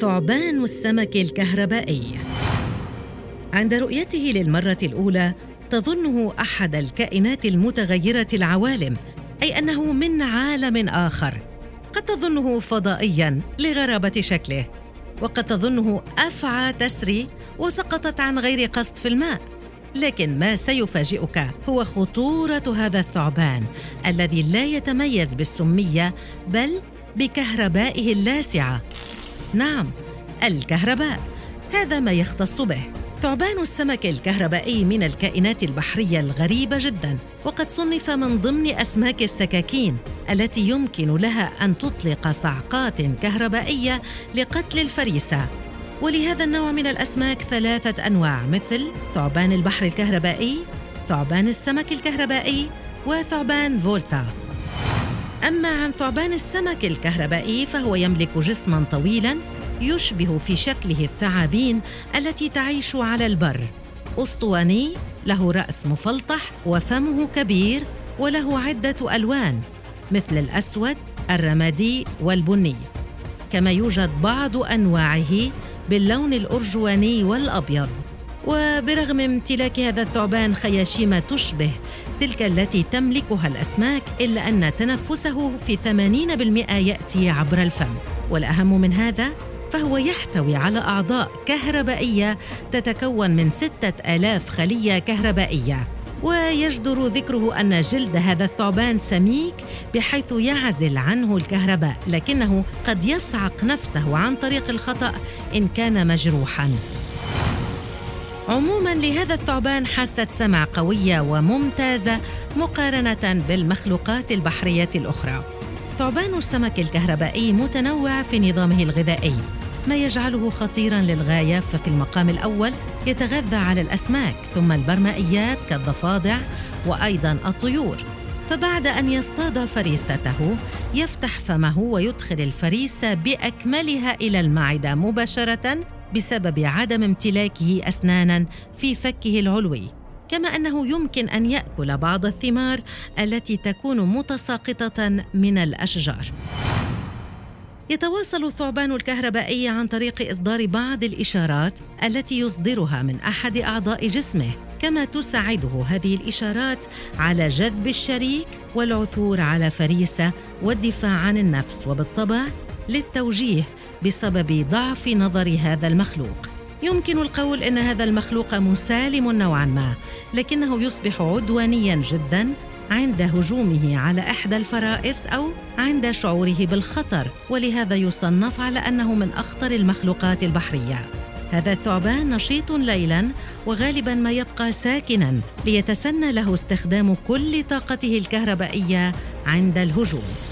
ثعبان السمك الكهربائي. عند رؤيته للمرة الأولى تظنه أحد الكائنات المتغيرة العوالم أي أنه من عالم آخر. قد تظنه فضائيا لغرابة شكله وقد تظنه أفعى تسري وسقطت عن غير قصد في الماء. لكن ما سيفاجئك هو خطورة هذا الثعبان الذي لا يتميز بالسمية بل بكهربائه اللاسعة. نعم الكهرباء. هذا ما يختص به. ثعبان السمك الكهربائي من الكائنات البحرية الغريبة جدا وقد صنف من ضمن أسماك السكاكين التي يمكن لها أن تطلق صعقات كهربائية لقتل الفريسة. ولهذا النوع من الأسماك ثلاثة أنواع مثل ثعبان البحر الكهربائي ثعبان السمك الكهربائي وثعبان فولتا. أما عن ثعبان السمك الكهربائي فهو يملك جسما طويلا يشبه في شكله الثعابين التي تعيش على البر. أسطواني له رأس مفلطح وفمه كبير وله عدة ألوان مثل الأسود الرمادي والبني. كما يوجد بعض أنواعه باللون الأرجواني والأبيض. وبرغم امتلاك هذا الثعبان خياشيم تشبه تلك التي تملكها الأسماك إلا أن تنفسه في 80% يأتي عبر الفم. والأهم من هذا فهو يحتوي على أعضاء كهربائية تتكون من ستة آلاف خلية كهربائية. ويجدر ذكره أن جلد هذا الثعبان سميك بحيث يعزل عنه الكهرباء لكنه قد يصعق نفسه عن طريق الخطأ إن كان مجروحاً. عموما لهذا الثعبان حاسة سمع قوية وممتازة مقارنة بالمخلوقات البحرية الأخرى. ثعبان السمك الكهربائي متنوع في نظامه الغذائي ما يجعله خطيرا للغاية ففي المقام الأول يتغذى على الأسماك ثم البرمائيات كالضفادع وأيضا الطيور فبعد أن يصطاد فريسته يفتح فمه ويدخل الفريسه بأكملها إلى المعدة مباشرة بسبب عدم امتلاكه أسنانا في فكه العلوي كما أنه يمكن أن يأكل بعض الثمار التي تكون متساقطة من الأشجار. يتواصل الثعبان الكهربائي عن طريق إصدار بعض الإشارات التي يصدرها من أحد أعضاء جسمه كما تساعده هذه الإشارات على جذب الشريك والعثور على فريسة والدفاع عن النفس وبالطبع للتوجيه بسبب ضعف نظر هذا المخلوق. يمكن القول إن هذا المخلوق مسالم نوعا ما لكنه يصبح عدوانيا جدا عند هجومه على إحدى الفرائس أو عند شعوره بالخطر ولهذا يصنف على أنه من أخطر المخلوقات البحرية. هذا الثعبان نشيط ليلا وغالبا ما يبقى ساكنا ليتسنى له استخدام كل طاقته الكهربائية عند الهجوم.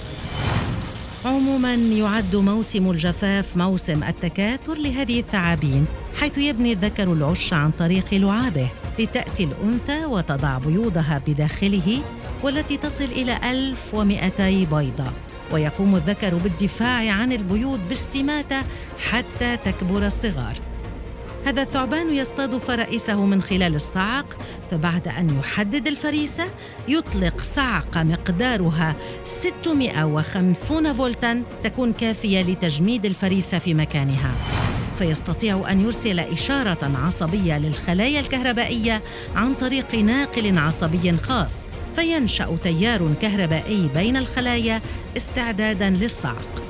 عموما يعد موسم الجفاف موسم التكاثر لهذه الثعابين حيث يبني الذكر العش عن طريق لعابه لتأتي الأنثى وتضع بيوضها بداخله والتي تصل إلى 1200 بيضة. ويقوم الذكر بالدفاع عن البيوض باستماتة حتى تكبر الصغار. هذا الثعبان يصطاد فرائسه من خلال الصعق فبعد أن يحدد الفريسة يطلق صعقة مقدارها 650 فولتا تكون كافية لتجميد الفريسة في مكانها. فيستطيع أن يرسل إشارة عصبية للخلايا الكهربائية عن طريق ناقل عصبي خاص فينشأ تيار كهربائي بين الخلايا استعدادا للصعق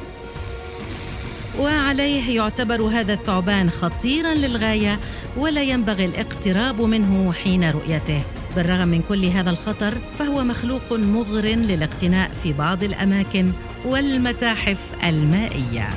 وعليه يعتبر هذا الثعبان خطيرا للغاية ولا ينبغي الاقتراب منه حين رؤيته. بالرغم من كل هذا الخطر فهو مخلوق مغر للاقتناء في بعض الأماكن والمتاحف المائية.